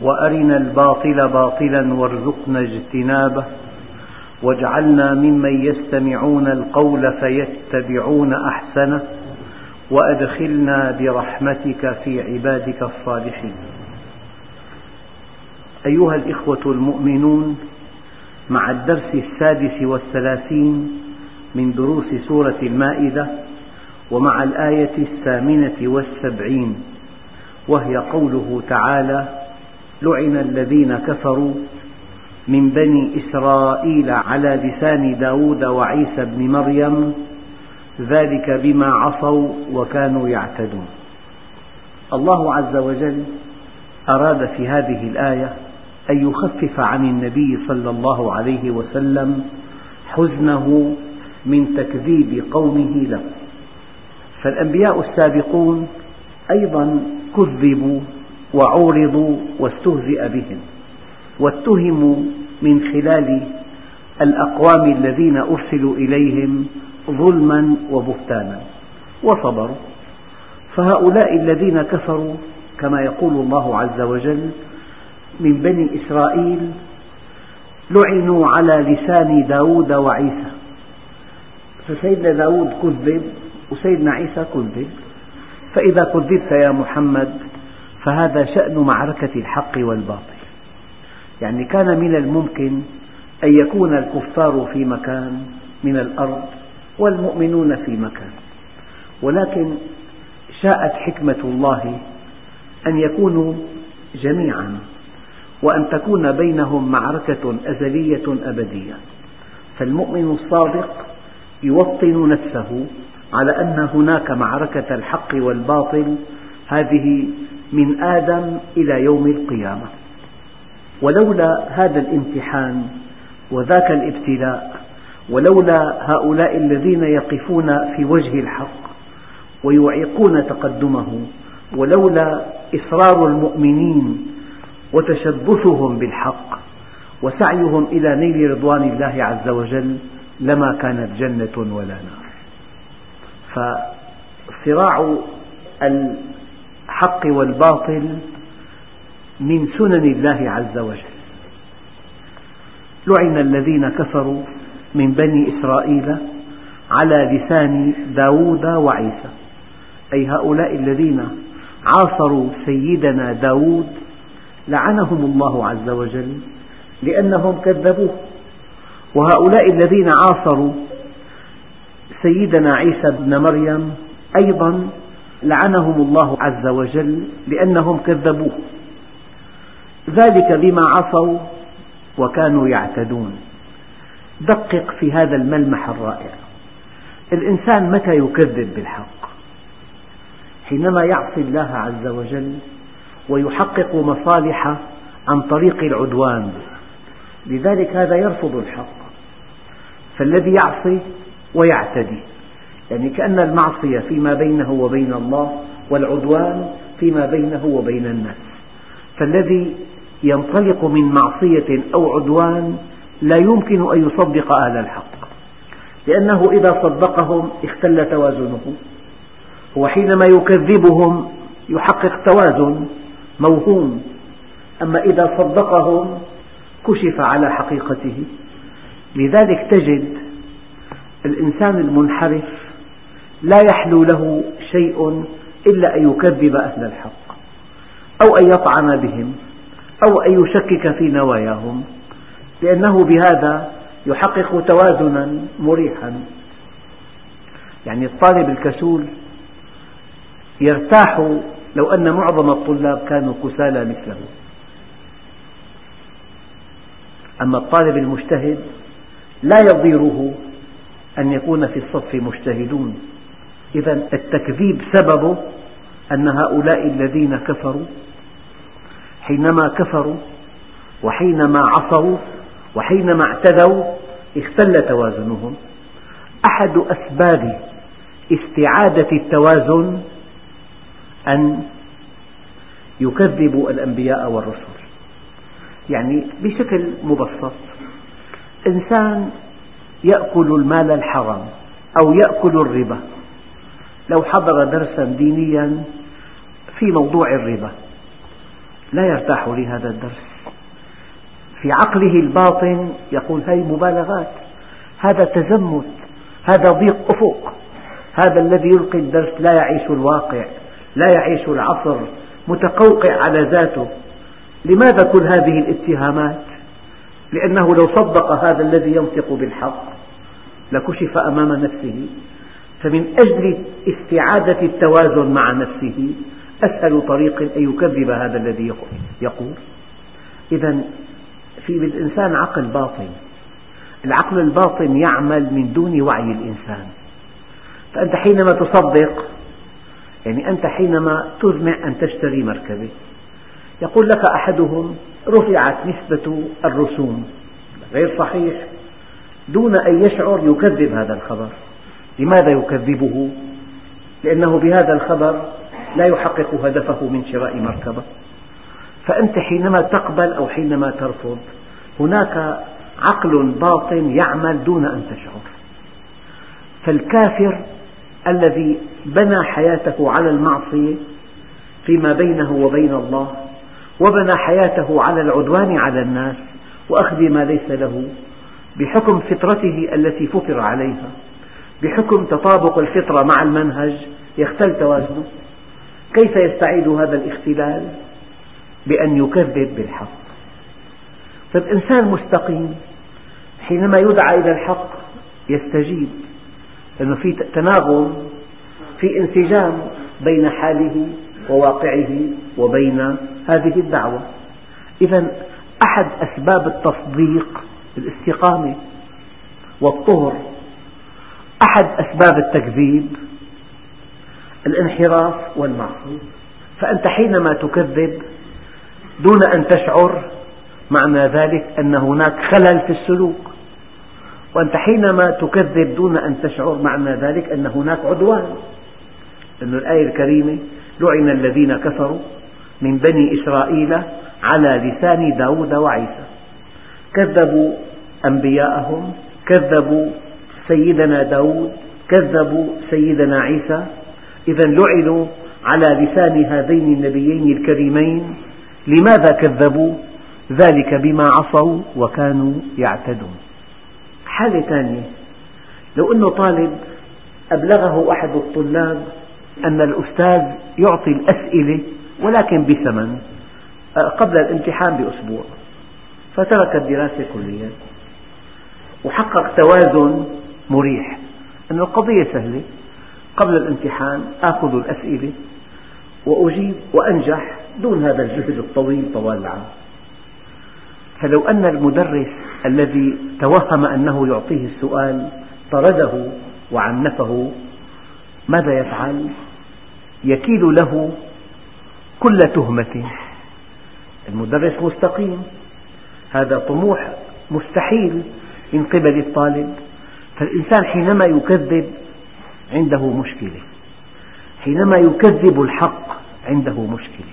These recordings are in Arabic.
وأرنا الباطل باطلا وارزقنا اجتنابه واجعلنا ممن يستمعون القول فيتبعون أحسنه وأدخلنا برحمتك في عبادك الصالحين. أيها الإخوة المؤمنون مع الدرس السادس والثلاثين من دروس سورة المائدة ومع الآية الثامنة والسبعين وهي قوله تعالى لعن الذين كفروا من بني إسرائيل على لسان داود وعيسى بن مريم ذلك بما عصوا وكانوا يعتدون. الله عز وجل أراد في هذه الآية أن يخفف عن النبي صلى الله عليه وسلم حزنه من تكذيب قومه له. فالأنبياء السابقون أيضا كذبوا وعورضوا واستهزئ بهم واتهموا من خلال الأقوام الذين أرسلوا إليهم ظلما وبهتانا. وصبروا. فهؤلاء الذين كفروا كما يقول الله عز وجل من بني إسرائيل لعنوا على لسان داود وعيسى. فسيدنا داود كذب وسيدنا عيسى كذب. فإذا كذبت يا محمد فهذا شأن معركة الحق والباطل. يعني كان من الممكن أن يكون الكفار في مكان من الأرض والمؤمنون في مكان. ولكن شاءت حكمة الله أن يكونوا جميعا وأن تكون بينهم معركة أزلية أبدية. فالمؤمن الصادق يوطن نفسه على أن هناك معركة الحق والباطل هذه من آدم إلى يوم القيامة. ولولا هذا الامتحان وذاك الابتلاء ولولا هؤلاء الذين يقفون في وجه الحق ويعيقون تقدمه ولولا إصرار المؤمنين وتشبثهم بالحق وسعيهم إلى نيل رضوان الله عز وجل لما كانت جنة ولا نار. فصراع الحق والباطل من سنن الله عز وجل. لعن الذين كفروا من بني إسرائيل على لسان داود وعيسى. أي هؤلاء الذين عاصروا سيدنا داود لعنهم الله عز وجل لأنهم كذبوه. وهؤلاء الذين عاصروا سيدنا عيسى بن مريم أيضا لعنهم الله عز وجل لأنهم كذبوه. ذلك بما عصوا وكانوا يعتدون. دقق في هذا الملمح الرائع. الإنسان متى يكذب بالحق؟ حينما يعصي الله عز وجل ويحقق مصالح عن طريق العدوان. لذلك هذا يرفض الحق. فالذي يعصي ويعتدي. يعني كأن المعصية فيما بينه وبين الله والعدوان فيما بينه وبين الناس. فالذي ينطلق من معصية أو عدوان لا يمكن أن يصدق أهل الحق لأنه إذا صدقهم اختل توازنه. هو حينما يكذبهم يحقق توازن موهوم أما إذا صدقهم كشف على حقيقته. لذلك تجد الإنسان المنحرف لا يحلو له شيء إلا أن يكذب أهل الحق أو أن يطعن بهم أو أن يشكك في نواياهم لأنه بهذا يحقق توازنا مريحا. يعني الطالب الكسول يرتاح لو أن معظم الطلاب كانوا كسالى مثله. أما الطالب المجتهد لا يضيره أن يكون في الصف مجتهدون. إذا التكذيب سببه أن هؤلاء الذين كفروا حينما كفروا وحينما عصوا وحينما اعتدوا اختل توازنهم. أحد أسباب استعادة التوازن أن يكذبوا الأنبياء والرسل. يعني بشكل مبسط إنسان يأكل المال الحرام أو يأكل الربا لو حضر درسا دينيا في موضوع الربا لا يرتاح لهذا الدرس. في عقله الباطن يقول هذه مبالغات هذا تزمت هذا ضيق أفق هذا الذي يلقي الدرس لا يعيش الواقع لا يعيش العصر متقوقع على ذاته. لماذا كل هذه الاتهامات؟ لأنه لو صدق هذا الذي ينطق بالحق لكشف أمام نفسه. فمن أجل استعادة التوازن مع نفسه أسهل طريق أن يكذب هذا الذي يقول. إذا في بالإنسان عقل باطن. العقل الباطن يعمل من دون وعي الإنسان. فأنت حينما تصدق يعني أنت حينما تزمع أن تشتري مركبة يقول لك أحدهم رفعت نسبة الرسوم. غير صحيح. دون أن يشعر يكذب هذا الخبر. لماذا يكذبه؟ لأنه بهذا الخبر لا يحقق هدفه من شراء مركبة فأنت حينما تقبل أو حينما ترفض هناك عقل باطن يعمل دون أن تشعر فالكافر الذي بنى حياته على المعصية فيما بينه وبين الله وبنى حياته على العدوان على الناس وأخذ ما ليس له بحكم فطرته التي فطر عليها بحكم تطابق الفطرة مع المنهج يختل توازنه. كيف يستعيد هذا الاختلال؟ بأن يكذب بالحق. طيب إنسان مستقيم. حينما يدعى إلى الحق يستجيب. لأنه في تناغم في انسجام بين حاله وواقعه وبين هذه الدعوة. إذا أحد أسباب التصديق الاستقامة والطهر أحد أسباب التكذيب الانحراف والمعصية فأنت حينما تكذب دون أن تشعر معنى ذلك أن هناك خلل في السلوك. وأنت حينما تكذب دون أن تشعر معنى ذلك أن هناك عدوان. لأن الآية الكريمة لعن الذين كفروا من بني إسرائيل على لسان داود وعيسى. كذبوا أنبياءهم كذبوا سيدنا داود كذبوا سيدنا عيسى. إذا لعنوا على لسان هذين النبيين الكريمين. لماذا كذبوا؟ ذلك بما عصوا وكانوا يعتدون. حالة ثانية لو أن طالب أبلغه أحد الطلاب أن الأستاذ يعطي الأسئلة ولكن بثمن قبل الامتحان بأسبوع فترك الدراسة كليا. وحقق توازن مريح. أن القضية سهلة. قبل الامتحان آخذ الأسئلة وأجيب وأنجح دون هذا الجهد الطويل طوال العام. فلو أن المدرس الذي توهم أنه يعطيه السؤال طرده وعنفه ماذا يفعل؟ يكيل له كل تهمة. المدرس مستقيم. هذا طموح مستحيل من قبل الطالب. فالإنسان حينما يكذب عنده مشكلة. حينما يكذب الحق عنده مشكلة.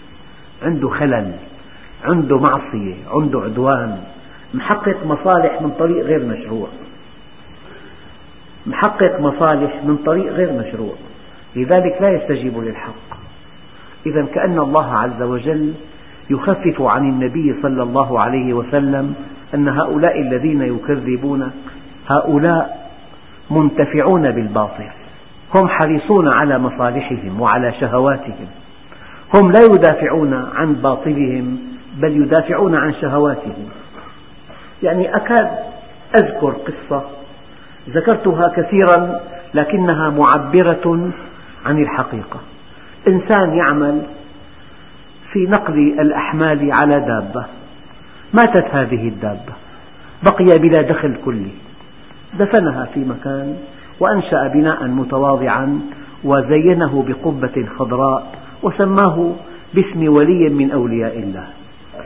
عنده خلل عنده معصية عنده عدوان. محقق مصالح من طريق غير مشروع. محقق مصالح من طريق غير مشروع. لذلك لا يستجيب للحق. إذا كأن الله عز وجل يخفف عن النبي صلى الله عليه وسلم أن هؤلاء الذين يكذبون هؤلاء منتفعون بالباطل. هم حريصون على مصالحهم وعلى شهواتهم. هم لا يدافعون عن باطلهم بل يدافعون عن شهواتهم. يعني أكاد أذكر قصة ذكرتها كثيرا لكنها معبرة عن الحقيقة. إنسان يعمل في نقل الأحمال على دابة. ماتت هذه الدابة. بقي بلا دخل كلي. دفنها في مكان وأنشأ بناء متواضعا وزينه بقبة خضراء وسماه باسم ولي من أولياء الله.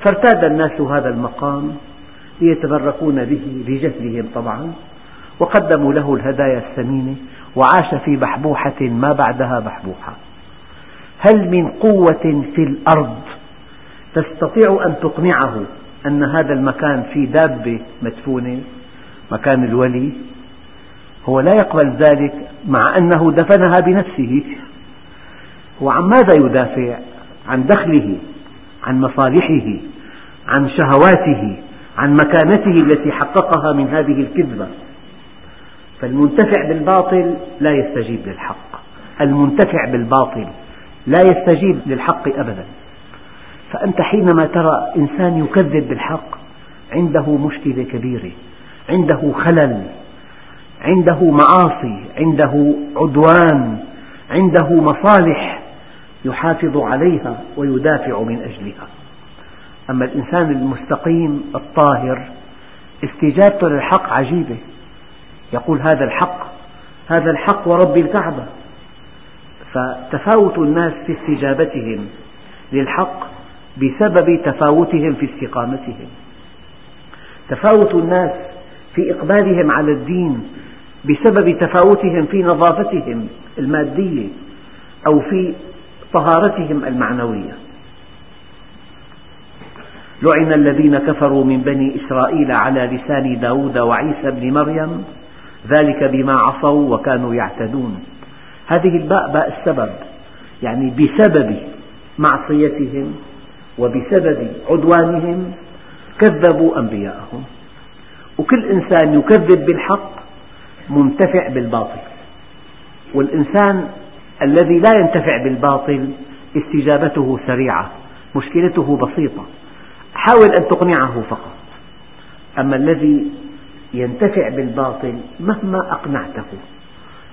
فارتاد الناس هذا المقام ليتبركون به لجهلهم طبعا وقدموا له الهدايا الثمينة وعاش في بحبوحة ما بعدها بحبوحة. هل من قوة في الأرض تستطيع أن تقنعه أن هذا المكان فيه دابة مدفونة؟ مكان الولي هو لا يقبل ذلك مع أنه دفنها بنفسه. هو عن ماذا يدافع؟ عن دخله عن مصالحه عن شهواته عن مكانته التي حققها من هذه الكذبة. فالمنتفع بالباطل لا يستجيب للحق. المنتفع بالباطل لا يستجيب للحق أبدا. فأنت حينما ترى إنسان يكذب بالحق عنده مشكلة كبيرة. عنده خلل عنده معاصي عنده عدوان عنده مصالح يحافظ عليها ويدافع من أجلها. أما الإنسان المستقيم الطاهر استجابته للحق عجيبة. يقول هذا الحق هذا الحق ورب الكعبة. فتفاوت الناس في استجابتهم للحق بسبب تفاوتهم في استقامتهم. تفاوت الناس في إقبالهم على الدين بسبب تفاوتهم في نظافتهم المادية أو في طهارتهم المعنوية. لعن الذين كفروا من بني إسرائيل على لسان داود وعيسى بن مريم ذلك بما عصوا وكانوا يعتدون. هذه الباء باء السبب يعني بسبب معصيتهم وبسبب عدوانهم كذبوا أنبياءهم. وكل إنسان يكذب بالحق منتفع بالباطل. والإنسان الذي لا ينتفع بالباطل استجابته سريعة مشكلته بسيطة. حاول أن تقنعه فقط. أما الذي ينتفع بالباطل مهما أقنعته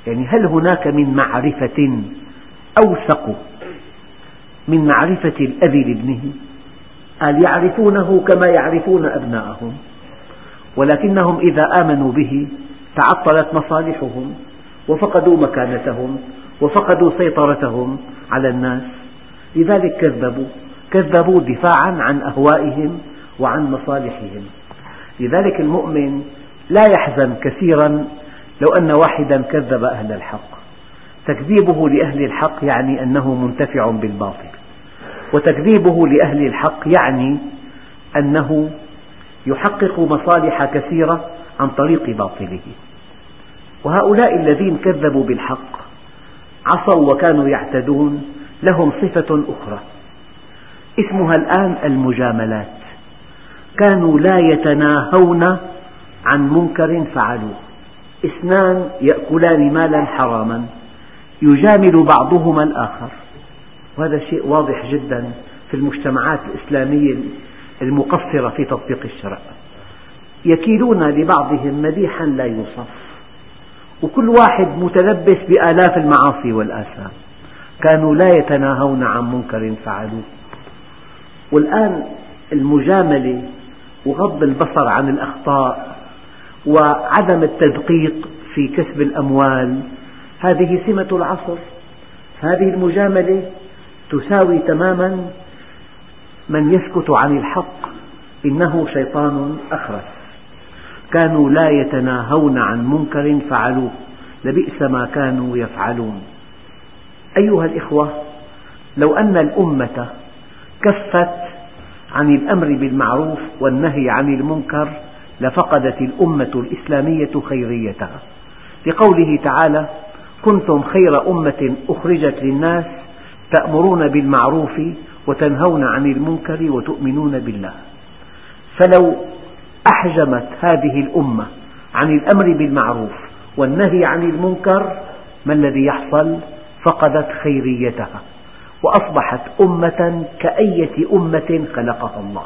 يعني هل هناك من معرفة أوثق من معرفة الأب لابنه؟ قال يعرفونه كما يعرفون أبناءهم. ولكنهم إذا آمنوا به تعطلت مصالحهم وفقدوا مكانتهم وفقدوا سيطرتهم على الناس. لذلك كذبوا كذبوا دفاعا عن أهوائهم وعن مصالحهم. لذلك المؤمن لا يحزن كثيرا لو أن واحدا كذب أهل الحق. تكذيبه لأهل الحق يعني أنه منتفع بالباطل وتكذيبه لأهل الحق يعني أنه يحقق مصالح كثيرة عن طريق باطله. وهؤلاء الذين كذبوا بالحق عصوا وكانوا يعتدون لهم صفة أخرى. اسمها الآن المجاملات. كانوا لا يتناهون عن منكر فعلوه. اثنان يأكلان مالا حراما. يجامل بعضهما الآخر. وهذا شيء واضح جدا في المجتمعات الإسلامية المقصرة في تطبيق الشرع. يكيلون لبعضهم مديحا لا يوصف. وكل واحد متلبس بآلاف المعاصي والآثام. كانوا لا يتناهون عن منكر فعلوه. والآن المجاملة وغض البصر عن الأخطاء وعدم التدقيق في كسب الأموال هذه سمة العصر. هذه المجاملة تساوي تماما من يسكت عن الحق إنه شيطان أخرس. كانوا لا يتناهون عن منكر فعلوه لبئس ما كانوا يفعلون. أيها الإخوة لو أن الأمة كفت عن الأمر بالمعروف والنهي عن المنكر لفقدت الأمة الإسلامية خيريتها. لقوله تعالى كنتم خير أمة أخرجت للناس تأمرون بالمعروف وتنهون عن المنكر وتؤمنون بالله فلو أحجمت هذه الأمة عن الأمر بالمعروف والنهي عن المنكر ما الذي يحصل؟ فقدت خيريتها وأصبحت أمة كأية أمة خلقها الله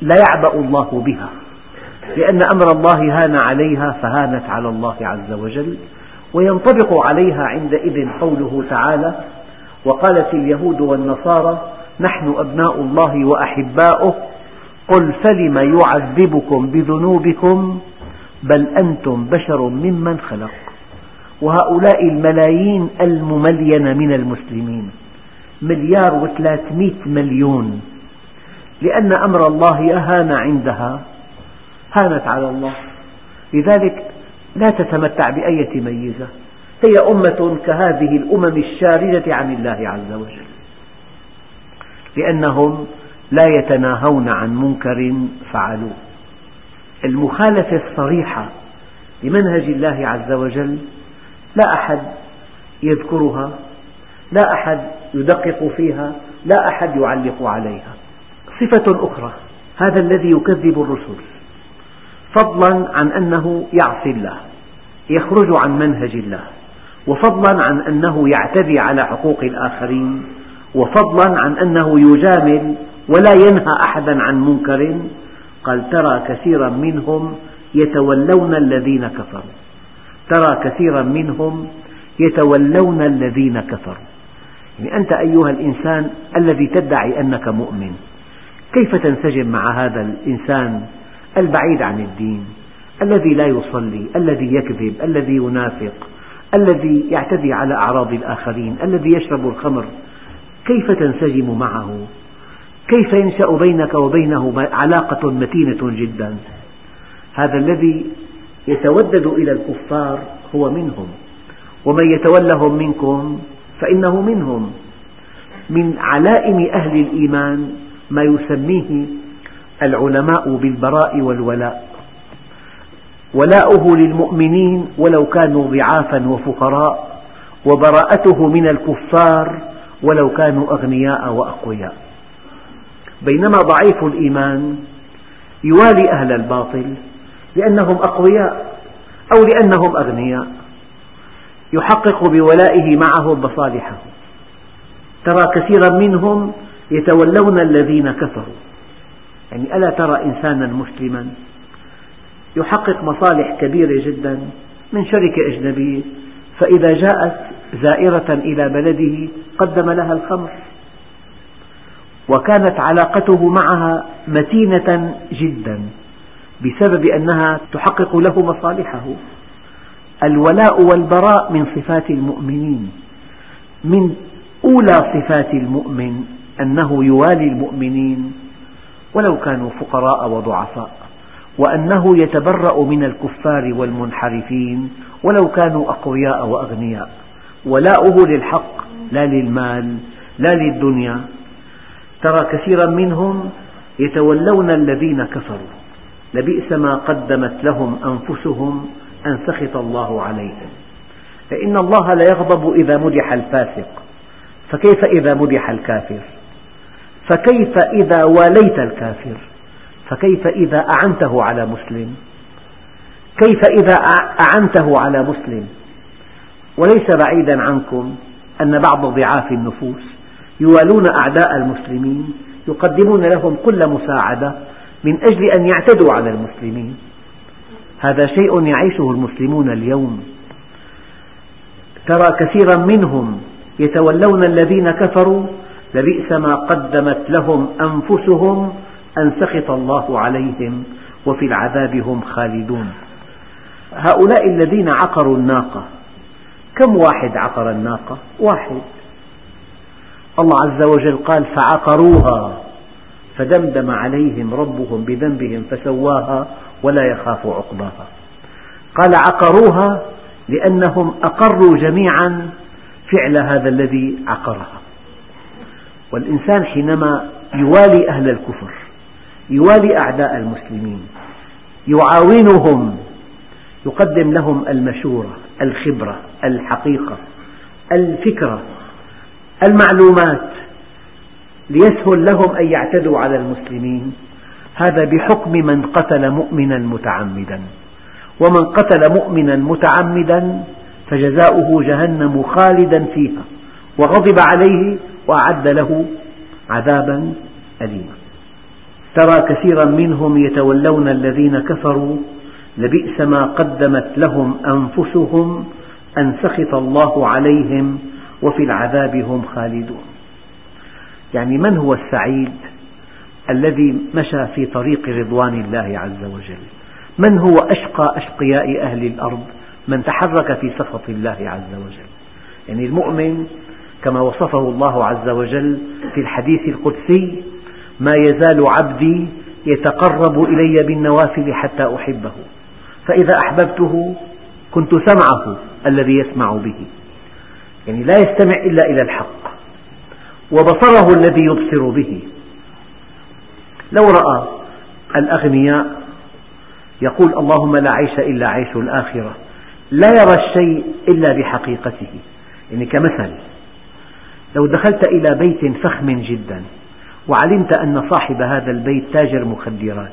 لا يعبأ الله بها لأن أمر الله هان عليها فهانت على الله عز وجل وينطبق عليها عندئذ قوله تعالى وقالت اليهود والنصارى نحن أبناء الله وأحباؤه قل فلم يعذبكم بذنوبكم؟ بل أنتم بشر ممن خلق. وهؤلاء الملايين المملينة من المسلمين مليار وثلاثمئة مليون لأن أمر الله أهان عندها هانت على الله. لذلك لا تتمتع بأية ميزة. هي أمة كهذه الأمم الشاردة عن الله عز وجل. لأنهم لا يتناهون عن منكر فعلوه. المخالفة الصريحة لمنهج الله عز وجل لا أحد يذكرها لا أحد يدقق فيها لا أحد يعلق عليها. صفة أخرى هذا الذي يكذب الرسل. فضلا عن أنه يعصي الله يخرج عن منهج الله. وفضلا عن أنه يعتدي على حقوق الآخرين وفضلا عن أنه يجامل ولا ينهى أحدا عن منكر. قال ترى كثيرا منهم يتولون الذين كفروا. ترى كثيرا منهم يتولون الذين كفروا. يعني أنت أيها الإنسان الذي تدعي أنك مؤمن كيف تنسجم مع هذا الإنسان البعيد عن الدين الذي لا يصلي الذي يكذب الذي ينافق؟ الذي يعتدي على أعراض الآخرين الذي يشرب الخمر كيف تنسجم معه؟ كيف ينشأ بينك وبينه علاقة متينة جدا؟ هذا الذي يتودد إلى الكفار هو منهم ومن يتولهم منكم فإنه منهم. من علائم أهل الإيمان ما يسميه العلماء بالبراء والولاء. ولاؤه للمؤمنين ولو كانوا ضعافا وفقراء وبراءته من الكفار ولو كانوا أغنياء وأقوياء. بينما ضعيف الإيمان يوالي أهل الباطل لأنهم أقوياء أو لأنهم أغنياء. يحقق بولائه معهم مصالحه ترى كثيرا منهم يتولون الذين كفروا. يعني ألا ترى إنسانا مسلما يحقق مصالح كبيرة جدا من شركة أجنبية. فإذا جاءت زائرة إلى بلده قدم لها الخمر. وكانت علاقته معها متينة جدا بسبب أنها تحقق له مصالحه. الولاء والبراء من صفات المؤمنين. من أولى صفات المؤمن أنه يوالي المؤمنين ولو كانوا فقراء وضعفاء. وأنه يتبرأ من الكفار والمنحرفين ولو كانوا أقوياء وأغنياء. ولاؤه للحق لا للمال لا للدنيا. ترى كثيرا منهم يتولون الذين كفروا. لبئس ما قدمت لهم أنفسهم أن سخط الله عليهم. فإن الله لا يغضب إذا مدح الفاسق. فكيف إذا مدح الكافر؟ فكيف إذا واليت الكافر؟ فكيف إذا أعنته على مسلم؟ كيف إذا أعنته على مسلم؟ وليس بعيدا عنكم أن بعض ضعاف النفوس يوالون أعداء المسلمين يقدمون لهم كل مساعدة من أجل أن يعتدوا على المسلمين. هذا شيء يعيشه المسلمون اليوم. ترى كثيرا منهم يتولون الذين كفروا لبئس ما قدمت لهم أنفسهم أن سخط الله عليهم وفي العذاب هم خالدون. هؤلاء الذين عقروا الناقة كم واحد عقر الناقة؟ واحد. الله عز وجل قال فعقروها. فدمدم عليهم ربهم بذنبهم فسواها ولا يخاف عقباها. قال عقروها لأنهم أقروا جميعا فعل هذا الذي عقرها. والإنسان حينما يوالي أهل الكفر يوالي أعداء المسلمين يعاونهم يقدم لهم المشورة الخبرة الحقيقة الفكرة المعلومات ليسهل لهم أن يعتدوا على المسلمين. هذا بحكم من قتل مؤمنا متعمدا. ومن قتل مؤمنا متعمدا فجزاؤه جهنم خالدا فيها وغضب عليه وأعد له عذابا أليما. ترى كثيرا منهم يتولون الذين كفروا لبئس ما قدمت لهم أنفسهم أن سخط الله عليهم وفي العذاب هم خالدون. يعني من هو السعيد الذي مشى في طريق رضوان الله عز وجل؟ من هو أشقى أشقياء أهل الأرض؟ من تحرك في سخط الله عز وجل؟ يعني المؤمن كما وصفه الله عز وجل في الحديث القدسي ما يزال عبدي يتقرب إلي بالنوافل حتى أحبه. فإذا أحببته كنت سمعه الذي يسمع به. يعني لا يستمع إلا إلى الحق. وبصره الذي يبصر به. لو رأى الأغنياء يقول اللهم لا عيش إلا عيش الآخرة. لا يرى الشيء إلا بحقيقته. يعني كمثل لو دخلت إلى بيت فخم جدا وعلمت أن صاحب هذا البيت تاجر مخدرات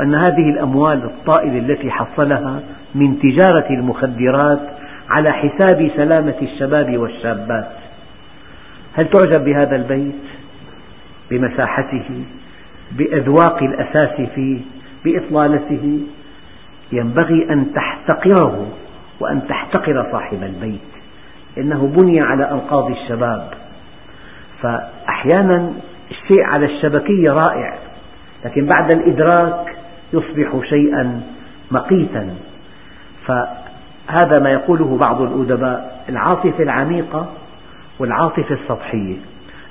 وأن هذه الأموال الطائلة التي حصلها من تجارة المخدرات على حساب سلامة الشباب والشابات. هل تعجب بهذا البيت؟ بمساحته بأذواق الأثاث فيه بإطلالته. ينبغي أن تحتقره وأن تحتقر صاحب البيت إنه بني على أنقاض الشباب. فأحيانا الشيء على الشبكية رائع لكن بعد الإدراك يصبح شيئا مقيتا. فهذا ما يقوله بعض الأدباء العاطفة العميقة والعاطفة السطحية.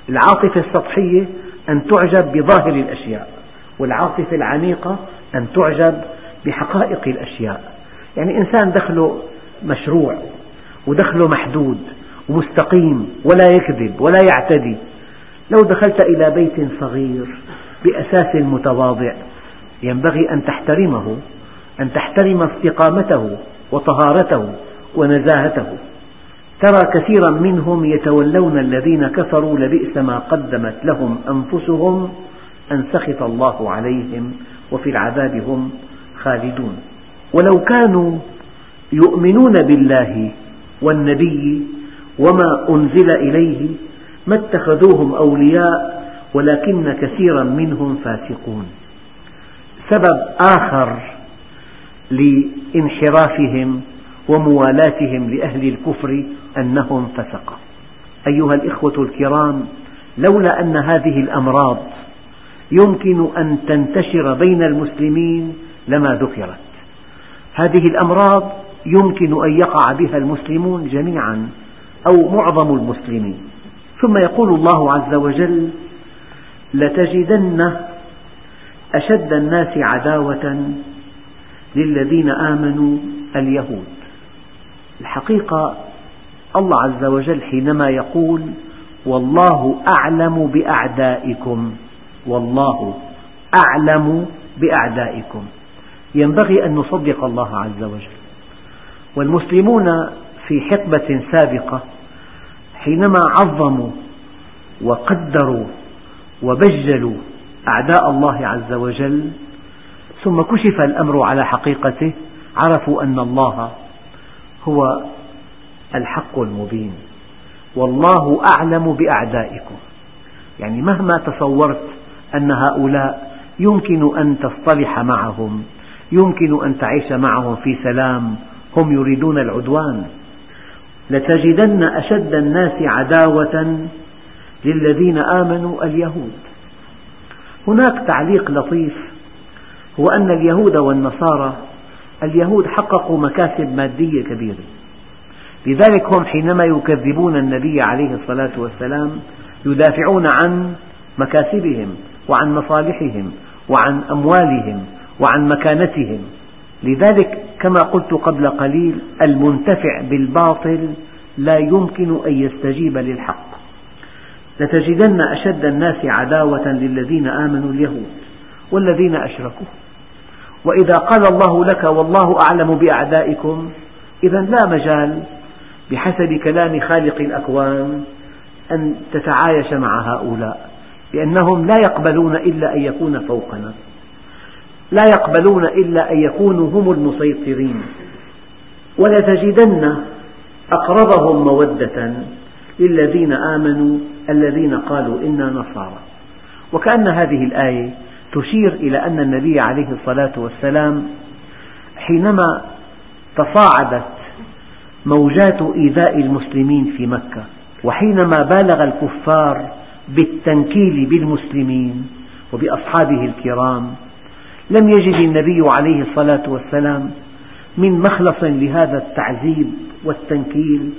العاطفة السطحية أن تعجب بظاهر الأشياء والعاطفة العميقة أن تعجب بحقائق الأشياء. يعني إنسان دخله مشروع ودخله محدود ومستقيم ولا يكذب ولا يعتدي. لو دخلت إلى بيت صغير بأساس متواضع ينبغي أن تحترمه أن تحترم استقامته وطهارته ونزاهته. ترى كثيرا منهم يتولون الذين كفروا لبئس ما قدمت لهم أنفسهم أن سخط الله عليهم وفي العذاب هم خالدون. ولو كانوا يؤمنون بالله والنبي وما أنزل إليه ما اتخذوهم أولياء ولكن كثيرا منهم فاسقون. سبب آخر لانحرافهم وموالاتهم لأهل الكفر أنهم فسقة أيها الإخوة الكرام لولا أن هذه الأمراض يمكن أن تنتشر بين المسلمين لما ذكرت. هذه الأمراض يمكن أن يقع بها المسلمون جميعا أو معظم المسلمين. ثم يقول الله عز وجل لتجدن أشد الناس عداوة للذين آمنوا اليهود. الحقيقة الله عز وجل حينما يقول والله أعلم بأعدائكم. والله أعلم بأعدائكم. ينبغي أن نصدق الله عز وجل. والمسلمون في حقبة سابقة حينما عظموا وقدروا وبجلوا أعداء الله عز وجل ثم كشف الأمر على حقيقته عرفوا أن الله هو الحق المبين. والله أعلم بأعدائكم. يعني مهما تصورت أن هؤلاء يمكن أن تصطلح معهم يمكن أن تعيش معهم في سلام هم يريدون العدوان. لتجدن أشد الناس عداوة للذين آمنوا اليهود. هناك تعليق لطيف هو أن اليهود والنصارى اليهود حققوا مكاسب مادية كبيرة. لذلك هم حينما يكذبون النبي عليه الصلاة والسلام يدافعون عن مكاسبهم وعن مصالحهم وعن أموالهم وعن مكانتهم. لذلك كما قلت قبل قليل المنتفع بالباطل لا يمكن أن يستجيب للحق. لتجدن أشد الناس عداوة للذين آمنوا اليهود والذين أشركوا وإذا قال الله لك والله أعلم بأعدائكم إذا لا مجال بحسب كلام خالق الأكوان أن تتعايش مع هؤلاء لأنهم لا يقبلون إلا أن يكون فوقنا. لا يقبلون إلا أن يكونوا هم المسيطرين. ولتجدن أقربهم مودة للذين آمنوا الذين قالوا إنا نصارى. وكأن هذه الآية تشير إلى أن النبي عليه الصلاة والسلام حينما تصاعدت موجات إيذاء المسلمين في مكة وحينما بالغ الكفار بالتنكيل بالمسلمين وبأصحابه الكرام لم يجد النبي عليه الصلاة والسلام من مخلص لهذا التعذيب والتنكيل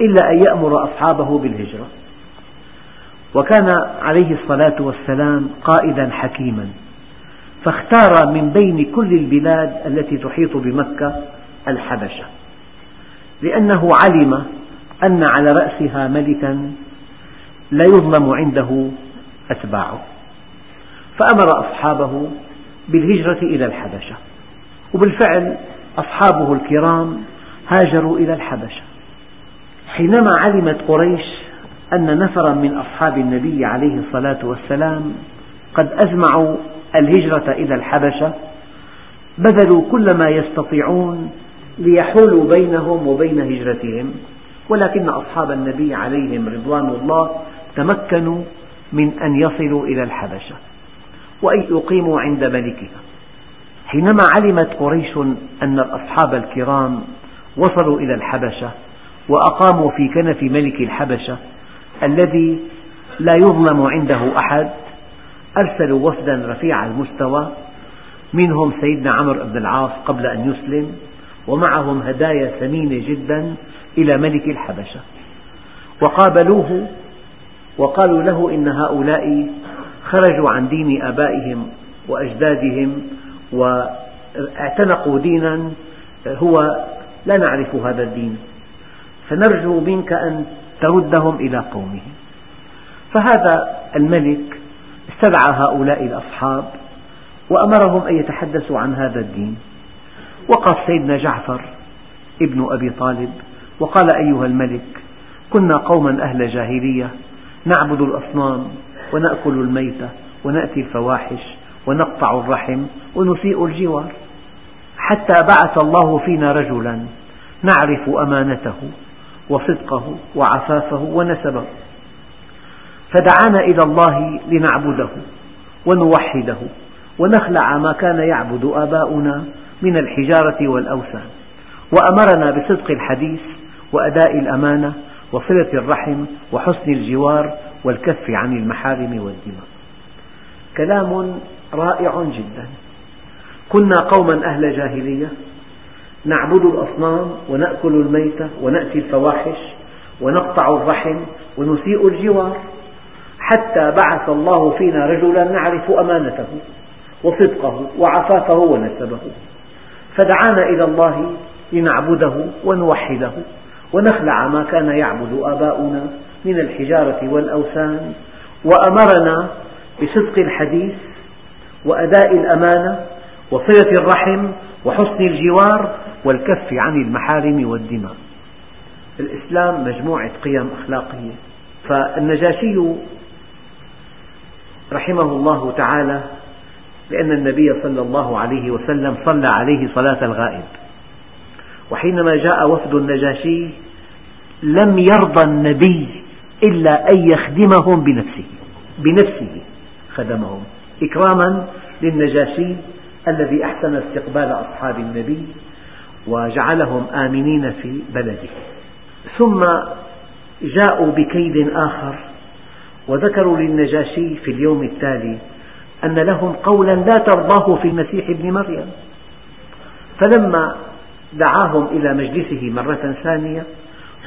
إلا أن يأمر أصحابه بالهجرة. وكان عليه الصلاة والسلام قائدا حكيما فاختار من بين كل البلاد التي تحيط بمكة الحبشة لأنه علم أن على رأسها ملكا لا يظلم عنده أتباعه. فأمر أصحابه بالهجرة إلى الحبشة. وبالفعل أصحابه الكرام هاجروا إلى الحبشة. حينما علمت قريش أن نفرا من أصحاب النبي عليه الصلاة والسلام قد أزمعوا الهجرة إلى الحبشة بذلوا كل ما يستطيعون ليحولوا بينهم وبين هجرتهم. ولكن أصحاب النبي عليهم رضوان الله تمكنوا من أن يصلوا إلى الحبشة. وأن يقيموا عند ملكها. حينما علمت قريش أن الأصحاب الكرام وصلوا إلى الحبشة وأقاموا في كنف ملك الحبشة الذي لا يظلم عنده أحد أرسلوا وفدا رفيع المستوى منهم سيدنا عمرو بن العاص قبل أن يسلم ومعهم هدايا ثمينة جدا إلى ملك الحبشة. وقابلوه وقالوا له إن هؤلاء خرجوا عن دين آبائهم وأجدادهم واعتنقوا دينا هو لا نعرف هذا الدين. فنرجو منك أن تردهم إلى قومهم فهذا الملك استدعى هؤلاء الأصحاب وأمرهم أن يتحدثوا عن هذا الدين. وقف سيدنا جعفر ابن أبي طالب وقال أيها الملك كنا قوما أهل جاهلية نعبد الأصنام ونأكل الميتة ونأتي الفواحش ونقطع الرحم ونسيء الجوار. حتى بعث الله فينا رجلا نعرف أمانته وصدقه وعفافه ونسبه. فدعانا إلى الله لنعبده ونوحده ونخلع ما كان يعبد آباؤنا من الحجارة والأوثان. وأمرنا بصدق الحديث وأداء الأمانة وصلة الرحم وحسن الجوار والكف عن المحارم والدماء. كلام رائع جدا. كنا قوما أهل جاهلية نعبد الأصنام ونأكل الميتة ونأتي الفواحش ونقطع الرحم ونسيء الجوار حتى بعث الله فينا رجلا نعرف أمانته وصدقه وعفافه ونسبه. فدعانا إلى الله لنعبده ونوحده ونخلع ما كان يعبد آباؤنا من الحجارة والأوثان وأمرنا بصدق الحديث وأداء الأمانة وصلة الرحم وحسن الجوار والكف عن المحارم والدماء. الإسلام مجموعة قيم أخلاقية. فالنجاشي رحمه الله تعالى لأن النبي صلى الله عليه وسلم صلى عليه صلاة الغائب. وحينما جاء وفد النجاشي لم يرضى النبي إلا أن يخدمهم بنفسه بنفسه خدمهم. إكراما للنجاشي الذي أحسن استقبال أصحاب النبي وجعلهم آمنين في بلده. ثم جاءوا بكيد آخر وذكروا للنجاشي في اليوم التالي أن لهم قولا لا ترضاه في المسيح ابن مريم. فلما دعاهم إلى مجلسه مرة ثانية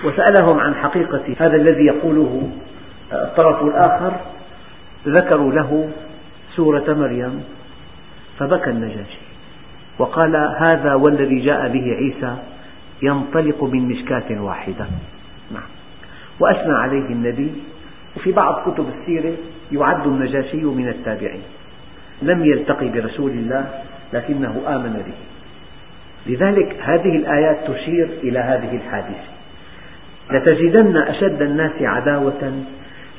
وسألهم عن حقيقة هذا الذي يقوله الطرف الآخر ذكروا له سورة مريم فبكى النجاشي. وقال هذا والذي جاء به عيسى ينطلق من مشكاة واحدة. نعم. وأثنى عليه النبي وفي بعض كتب السيرة يعد النجاشي من التابعين. لم يلتقي برسول الله لكنه آمن به. لذلك هذه الآيات تشير إلى هذه الحادثة. لتجدن أشد الناس عداوة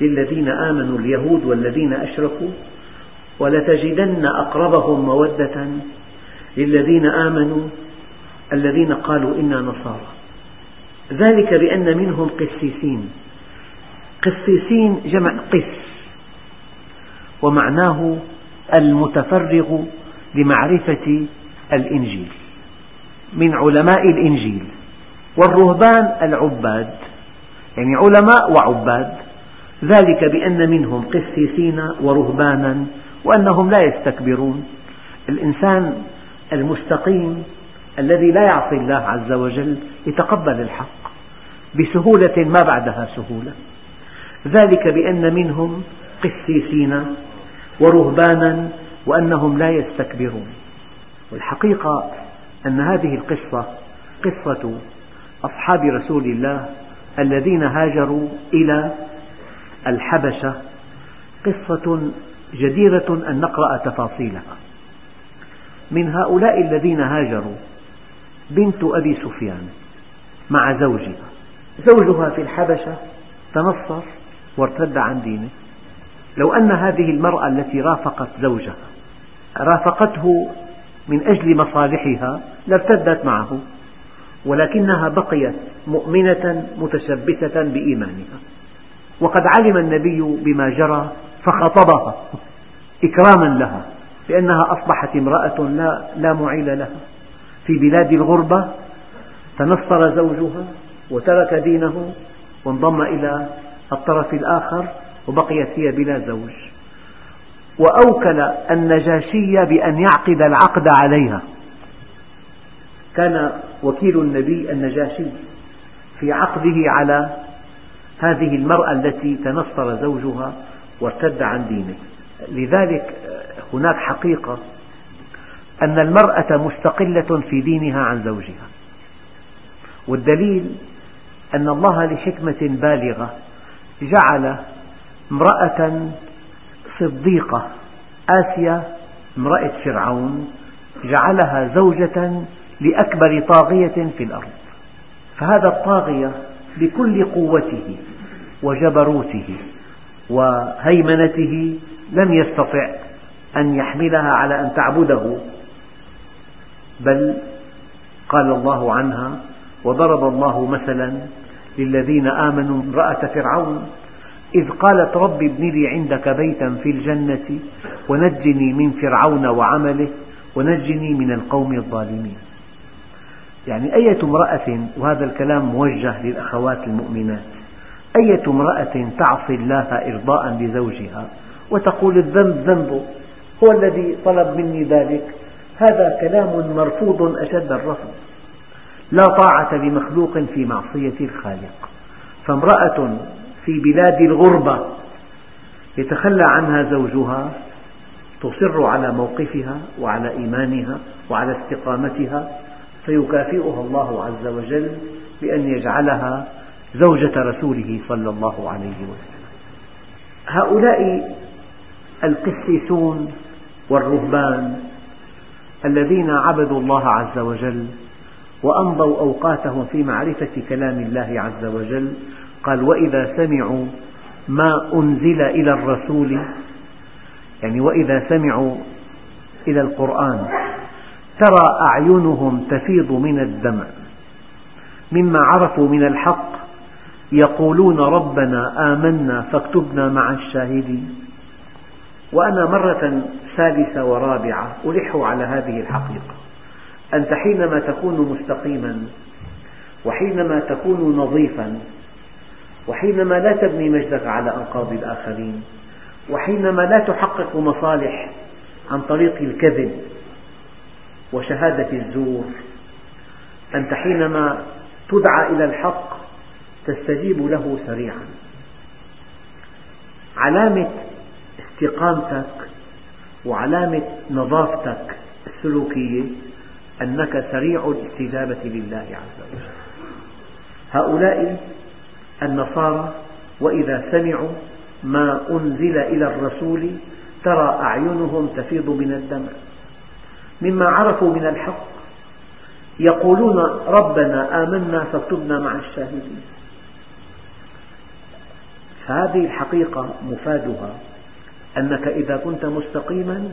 للذين آمنوا اليهود والذين أشركوا ولتجدن أقربهم مودة للذين آمنوا الذين قالوا إنا نصارى. ذلك بأن منهم قسيسين. قسيسين جمع قس ومعناه المتفرغ لمعرفة الإنجيل من علماء الإنجيل. والرهبان العباد يعني علماء وعباد ذلك بأن منهم قسيسين ورهبانا وأنهم لا يستكبرون. الإنسان المستقيم الذي لا يعصي الله عز وجل يتقبل الحق بسهولة ما بعدها سهولة. ذلك بأن منهم قسيسين ورهبانا وأنهم لا يستكبرون. والحقيقة أن هذه القصة قصة أصحاب رسول الله الذين هاجروا إلى الحبشة قصة جديرة أن نقرأ تفاصيلها. من هؤلاء الذين هاجروا بنت أبي سفيان مع زوجها. زوجها في الحبشة تنصر وارتد عن دينه. لو أن هذه المرأة التي رافقت زوجها رافقته من أجل مصالحها لارتدت معه. ولكنها بقيت مؤمنة متشبثة بإيمانها. وقد علم النبي بما جرى فخطبها إكراما لها لأنها أصبحت امرأة لا, لا معيل لها. في بلاد الغربة تنصر زوجها وترك دينه وانضم إلى الطرف الآخر وبقيت هي بلا زوج. وأوكل النجاشي بأن يعقد العقد عليها. كان وكيل النبي النجاشي في عقده على هذه المرأة التي تنصر زوجها وارتد عن دينه. لذلك هناك حقيقة أن المرأة مستقلة في دينها عن زوجها. والدليل أن الله لحكمة بالغة جعل امرأة صديقة آسيا امرأة فرعون جعلها زوجة لأكبر طاغية في الأرض. فهذا الطاغية بكل قوته وجبروته وهيمنته لم يستطع أن يحملها على أن تعبده. بل قال الله عنها وضرب الله مثلا للذين آمنوا امرأة فرعون إذ قالت رب ابن لي عندك بيتا في الجنة ونجني من فرعون وعمله ونجني من القوم الظالمين. يعني أية امرأة وهذا الكلام موجه للأخوات المؤمنات أية امرأة تعصي الله إرضاء لزوجها وتقول الذنب ذنبه هو الذي طلب مني ذلك هذا كلام مرفوض أشد الرفض. لا طاعة لمخلوق في معصية الخالق. فامرأة في بلاد الغربة يتخلى عنها زوجها تصر على موقفها وعلى إيمانها وعلى استقامتها فيكافئها الله عز وجل بأن يجعلها زوجة رسوله صلى الله عليه وسلم. هؤلاء القسيسون والرهبان الذين عبدوا الله عز وجل وأمضوا أوقاتهم في معرفة كلام الله عز وجل قال وإذا سمعوا ما أنزل إلى الرسول يعني وإذا سمعوا إلى القرآن ترى أعينهم تفيض من الدمع. مما عرفوا من الحق يقولون ربنا آمنا فاكتبنا مع الشاهدين. وأنا مرة ثالثة ورابعة ألح على هذه الحقيقة. أنت حينما تكون مستقيما وحينما تكون نظيفا وحينما لا تبني مجدك على أنقاض الآخرين وحينما لا تحقق مصالح عن طريق الكذب وشهادة الزور. أنت حينما تدعى إلى الحق تستجيب له سريعا. علامة استقامتك وعلامة نظافتك السلوكية أنك سريع الاستجابة لله عز وجل. هؤلاء النصارى وإذا سمعوا ما أنزل إلى الرسول ترى أعينهم تفيض من الدمع. مما عرفوا من الحق يقولون ربنا آمنا فاكتبنا مع الشاهدين. فهذه الحقيقة مفادها أنك إذا كنت مستقيما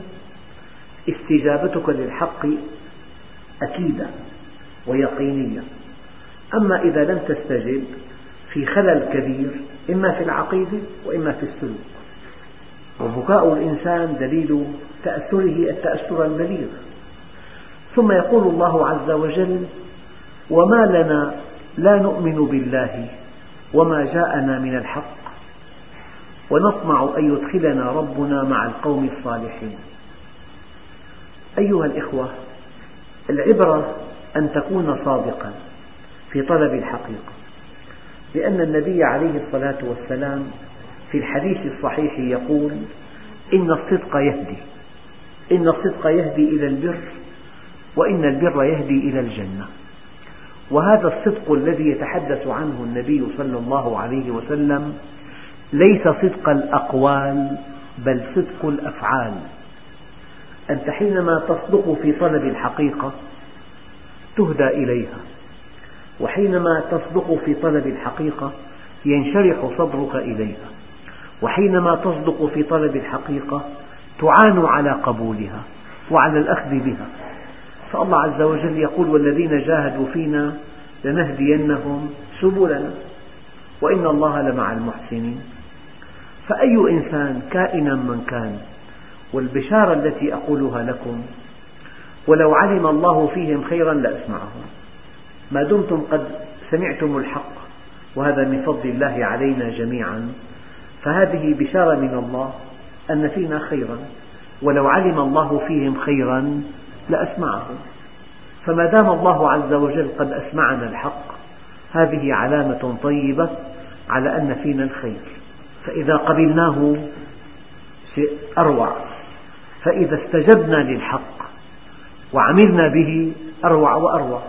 استجابتك للحق أكيدة ويقينية. أما إذا لم تستجب في خلل كبير إما في العقيدة وإما في السلوك. وبكاء الإنسان دليل تأثره التأثر البليغ ثم يقول الله عز وجل وما لنا لا نؤمن بالله وما جاءنا من الحق ونطمع أن يدخلنا ربنا مع القوم الصالحين. أيها الإخوة العبرة أن تكون صادقا في طلب الحقيقة لأن النبي عليه الصلاة والسلام في الحديث الصحيح يقول إن الصدق يهدي إن الصدق يهدي إلى البر وإن البر يهدي إلى الجنة. وهذا الصدق الذي يتحدث عنه النبي صلى الله عليه وسلم ليس صدق الأقوال بل صدق الأفعال. أنت حينما تصدق في طلب الحقيقة تهدى إليها وحينما تصدق في طلب الحقيقة ينشرح صدرك إليها وحينما تصدق في طلب الحقيقة تعان على قبولها وعلى الأخذ بها. فالله عز وجل يقول والذين جاهدوا فينا لنهدينهم سبلنا. وإن الله لمع المحسنين. فأي إنسان كائنا من كان والبشارة التي أقولها لكم ولو علم الله فيهم خيرا لأسمعهم ما دمتم قد سمعتم الحق وهذا من فضل الله علينا جميعا. فهذه بشارة من الله أن فينا خيرا ولو علم الله فيهم خيرا لأسمعهم فما دام الله عز وجل قد أسمعنا الحق هذه علامة طيبة على أن فينا الخير. فإذا قبلناه شيء أروع. فإذا استجبنا للحق وعملنا به أروع وأروع.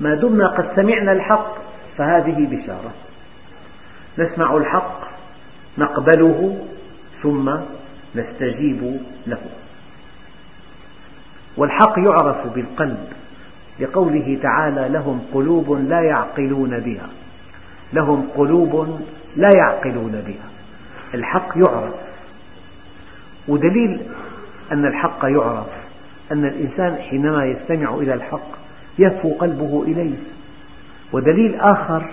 ما دمنا قد سمعنا الحق فهذه بشارة. نسمع الحق نقبله ثم نستجيب له. والحق يعرف بالقلب لقوله تعالى لهم قلوب لا يعقلون بها. لهم قلوب لا يعقلون بها. الحق يعرف. ودليل أن الحق يعرف. أن الإنسان حينما يستمع إلى الحق يهفو قلبه إليه. ودليل آخر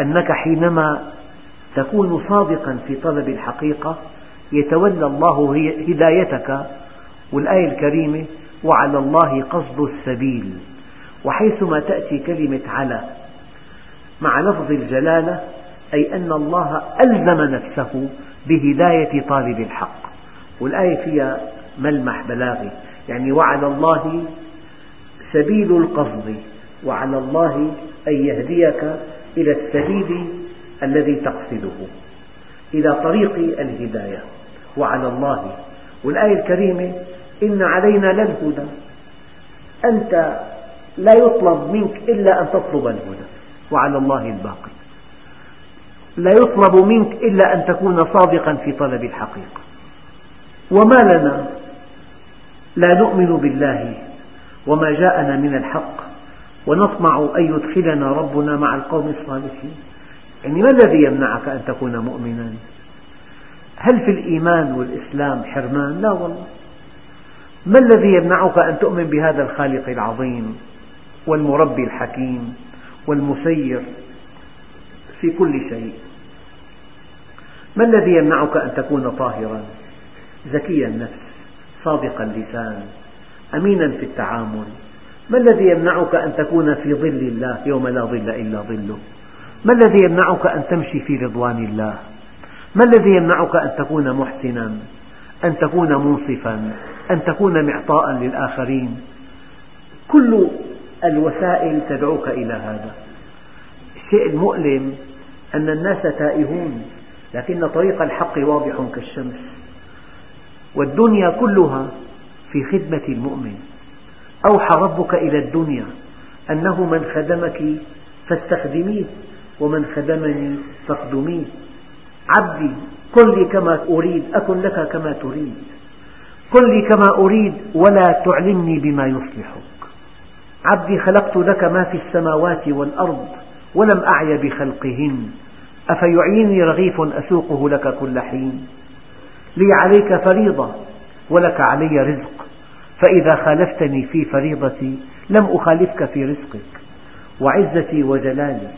أنك حينما تكون صادقا في طلب الحقيقة يتولى الله هدايتك والآية الكريمة وعلى الله قصد السبيل وحيثما تأتي كلمة على مع لفظ الجلالة أي أن الله ألزم نفسه بهداية طالب الحق. والآية فيها ملمح بلاغي يعني وعلى الله سبيل القصد وعلى الله أن يهديك إلى السبيل الذي تقصده. إلى طريق الهداية وعلى الله. والآية الكريمة إن علينا للهدى. أنت لا يطلب منك إلا أن تطلب الهدى. وعلى الله الباقي. لا يطلب منك إلا أن تكون صادقا في طلب الحقيقة. وما لنا؟ لا نؤمن بالله وما جاءنا من الحق. ونطمع أن يدخلنا ربنا مع القوم الصالحين. يعني ما الذي يمنعك أن تكون مؤمنا؟ هل في الإيمان والإسلام حرمان؟ لا والله. ما الذي يمنعك أن تؤمن بهذا الخالق العظيم والمربي الحكيم والمسير في كل شيء؟ ما الذي يمنعك أن تكون طاهرا ذكي النفس صادق اللسان أمينا في التعامل؟ ما الذي يمنعك أن تكون في ظل الله يوم لا ظل إلا ظله؟ ما الذي يمنعك أن تمشي في رضوان الله؟ ما الذي يمنعك أن تكون محسنا؟ أن تكون منصفا أن تكون معطاء للآخرين. كل الوسائل تدعوك إلى هذا. الشيء المؤلم أن الناس تائهون لكن طريق الحق واضح كالشمس. والدنيا كلها في خدمة المؤمن. أوحى ربك إلى الدنيا أنه من خدمك فاستخدميه ومن خدمني فاخدميه. عبدي قل لي كما أريد أكن لك كما تريد. قل لي كما أريد ولا تعلمني بما يصلحك. عبدي خلقت لك ما في السماوات والأرض ولم أعي بخلقهن. أفيعيني رغيف أسوقه لك كل حين. لي عليك فريضة ولك علي رزق. فإذا خالفتني في فريضتي لم أخالفك في رزقك. وعزتي وجلالي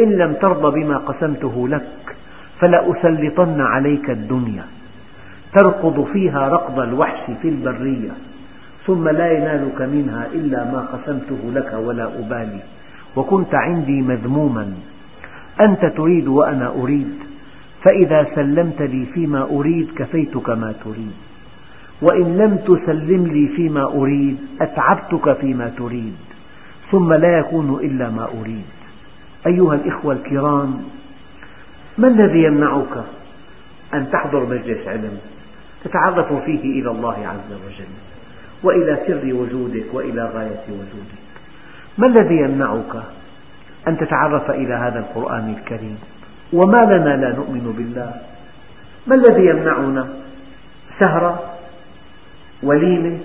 إن لم ترض بما قسمته لك. فلأسلطن عليك الدنيا تركض فيها ركض الوحش في البرية ثم لا ينالك منها إلا ما قسمته لك ولا أبالي وكنت عندي مذموما أنت تريد وأنا أريد فإذا سلمت لي فيما أريد كفيتك ما تريد وإن لم تسلم لي فيما أريد أتعبتك فيما تريد ثم لا يكون إلا ما أريد. أيها الإخوة الكرام ما الذي يمنعك أن تحضر مجلس علم تتعرف فيه إلى الله عز وجل وإلى سر وجودك وإلى غاية وجودك؟ ما الذي يمنعك أن تتعرف إلى هذا القرآن الكريم؟ وما لنا لا نؤمن بالله؟ ما الذي يمنعنا سهرة وليمة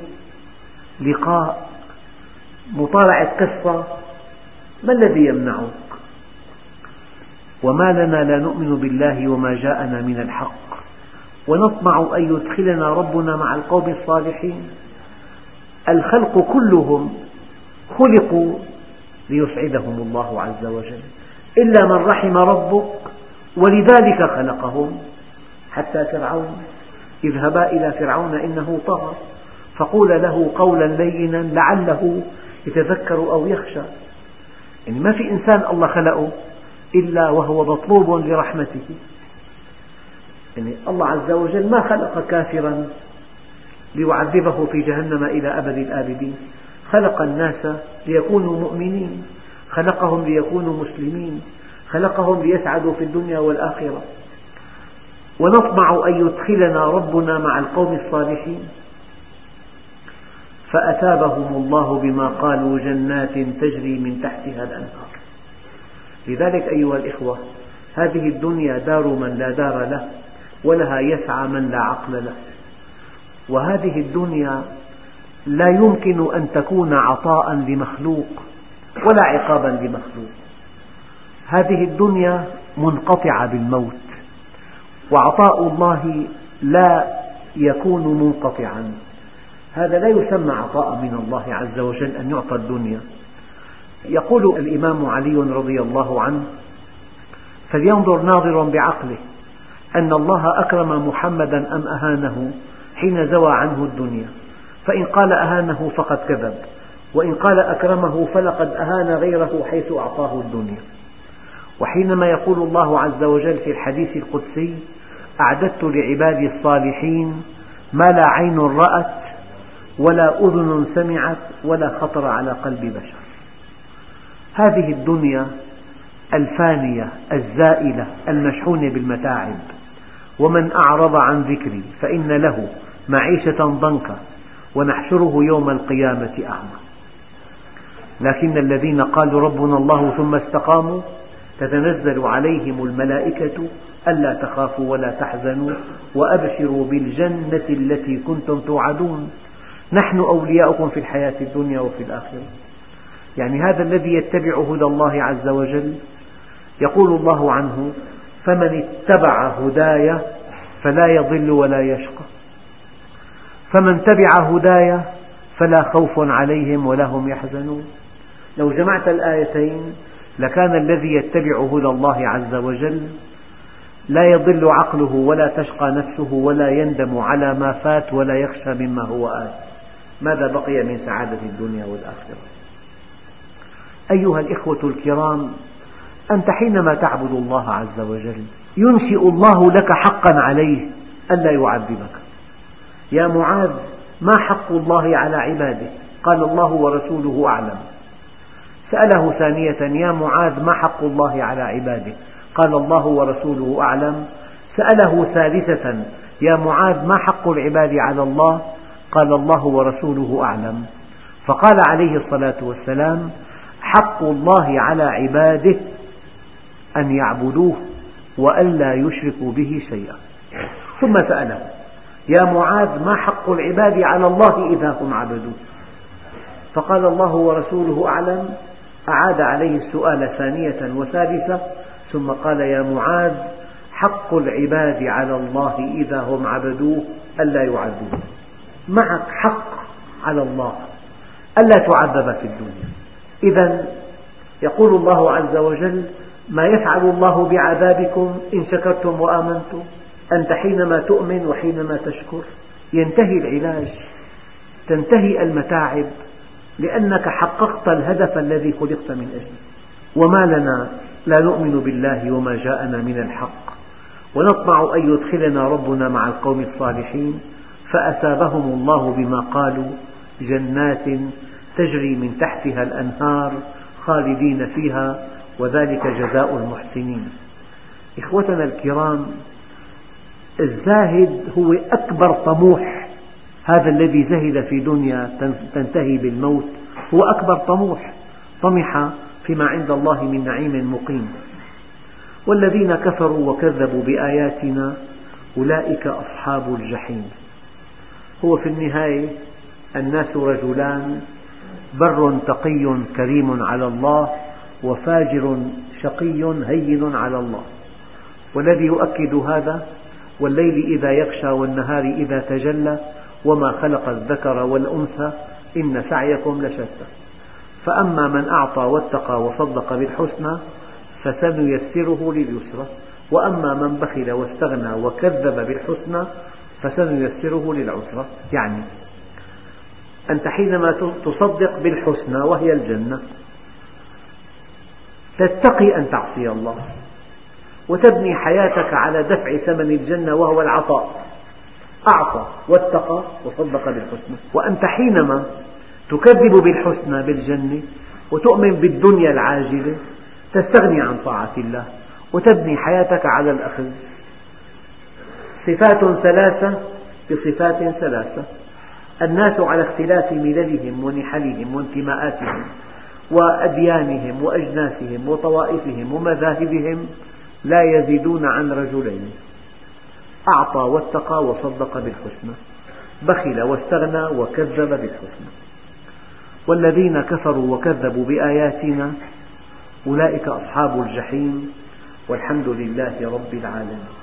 لقاء مطالعة قصة؟ ما الذي يمنعك؟ وما لنا لا نؤمن بالله وما جاءنا من الحق. ونطمع أن يدخلنا ربنا مع القوم الصالحين. الخلق كلهم خلقوا ليسعدهم الله عز وجل. إلا من رحم ربك ولذلك خلقهم. حتى فرعون اذهبا إلى فرعون إنه طغى. فقول له قولا لينا لعله يتذكر أو يخشى. يعني ما في إنسان الله خلقه إلا وهو مطلوب لرحمته يعني الله عز وجل ما خلق كافرا ليعذبه في جهنم إلى أبد الآبدين. خلق الناس ليكونوا مؤمنين. خلقهم ليكونوا مسلمين. خلقهم ليسعدوا في الدنيا والآخرة. ونطمع أن يدخلنا ربنا مع القوم الصالحين. فأثابهم الله بما قالوا جنات تجري من تحتها الأنهار. لذلك أيها الإخوة هذه الدنيا دار من لا دار له ولها يسعى من لا عقل له. وهذه الدنيا لا يمكن أن تكون عطاء لمخلوق ولا عقابا لمخلوق. هذه الدنيا منقطعة بالموت وعطاء الله لا يكون منقطعا. هذا لا يسمى عطاء من الله عز وجل أن يعطى الدنيا. يقول الإمام علي رضي الله عنه فلينظر ناظر بعقله أن الله أكرم محمدا أم أهانه حين زوى عنه الدنيا. فإن قال أهانه فقد كذب وإن قال أكرمه فلقد أهان غيره حيث أعطاه الدنيا. وحينما يقول الله عز وجل في الحديث القدسي أعددت لعبادي الصالحين ما لا عين رأت ولا أذن سمعت ولا خطر على قلب بشر. هذه الدنيا الفانية الزائلة المشحونة بالمتاعب. ومن أعرض عن ذكري فإن له معيشة ضنكا ونحشره يوم القيامة أعمى. لكن الذين قالوا ربنا الله ثم استقاموا تتنزل عليهم الملائكة ألا تخافوا ولا تحزنوا وأبشروا بالجنة التي كنتم توعدون. نحن أولياؤكم في الحياة الدنيا وفي الآخرة. يعني هذا الذي يتبع هدى الله عز وجل يقول الله عنه فمن اتبع هداي فلا يضل ولا يشقى. فمن تبع هداي فلا خوف عليهم ولا هم يحزنون. لو جمعت الآيتين لكان الذي يتبع هدى الله عز وجل لا يضل عقله ولا تشقى نفسه ولا يندم على ما فات ولا يخشى مما هو آت. ماذا بقي من سعادة الدنيا والآخرة؟ أيها الإخوة الكرام أنت حينما تعبد الله عز وجل ينشئ الله لك حقا عليه ألا يعذبك. يا معاذ ما حق الله على عباده؟ قال الله ورسوله أعلم. سأله ثانية يا معاذ ما حق الله على عباده؟ قال الله ورسوله أعلم. سأله ثالثة يا معاذ ما حق العباد على الله؟ قال الله ورسوله أعلم. فقال عليه الصلاة والسلام حق الله على عباده أن يعبدوه وألا يشركوا به شيئا. ثم سأله يا معاذ ما حق العباد على الله إذا هم عبدوه؟ فقال الله ورسوله أعلم. أعاد عليه السؤال ثانية وثالثة ثم قال يا معاذ حق العباد على الله إذا هم عبدوه ألا يعذبوه. معك حق على الله ألا تعذب في الدنيا. إذا يقول الله عز وجل ما يفعل الله بعذابكم إن شكرتم وآمنتم أنت حينما تؤمن وحينما تشكر. ينتهي العلاج تنتهي المتاعب لأنك حققت الهدف الذي خلقت من أجله وما لنا لا نؤمن بالله وما جاءنا من الحق. ونطمع أن يدخلنا ربنا مع القوم الصالحين فأثابهم الله بما قالوا جنات تجري من تحتها الأنهار خالدين فيها وذلك جزاء المحسنين. إخوتنا الكرام الزاهد هو أكبر طموح هذا الذي زهد في دنيا تنتهي بالموت. هو أكبر طموح طمح فيما عند الله من نعيم مقيم. والذين كفروا وكذبوا بآياتنا أولئك أصحاب الجحيم. هو في النهاية الناس رجلان بر تقي كريم على الله وفاجر شقي هين على الله. والذي يؤكد هذا والليل إذا يغشى والنهار إذا تجلى وما خلق الذكر والأنثى إن سعيكم لشتى. فأما من أعطى واتقى وصدق بالحسنى فسنيسره لليسرى. وأما من بخل واستغنى وكذب بالحسنى فسنيسره للعسرى. يعني أنت حينما تصدق بالحسنى وهي الجنة تتقي أن تعصي الله وتبني حياتك على دفع ثمن الجنة وهو العطاء. أعطى واتقى وصدق بالحسنى. وأنت حينما تكذب بالحسنى بالجنة وتؤمن بالدنيا العاجلة تستغني عن طاعة الله وتبني حياتك على الأخذ. صفات ثلاثة بصفات ثلاثة. الناس على اختلاف مللهم ونحلهم وانتماءاتهم وأديانهم وأجناسهم وطوائفهم ومذاهبهم لا يزيدون عن رجلين. أعطى واتقى وصدق بالحسنى بخل واستغنى وكذب بالحسنى. والذين كفروا وكذبوا بآياتنا أولئك أصحاب الجحيم والحمد لله رب العالمين.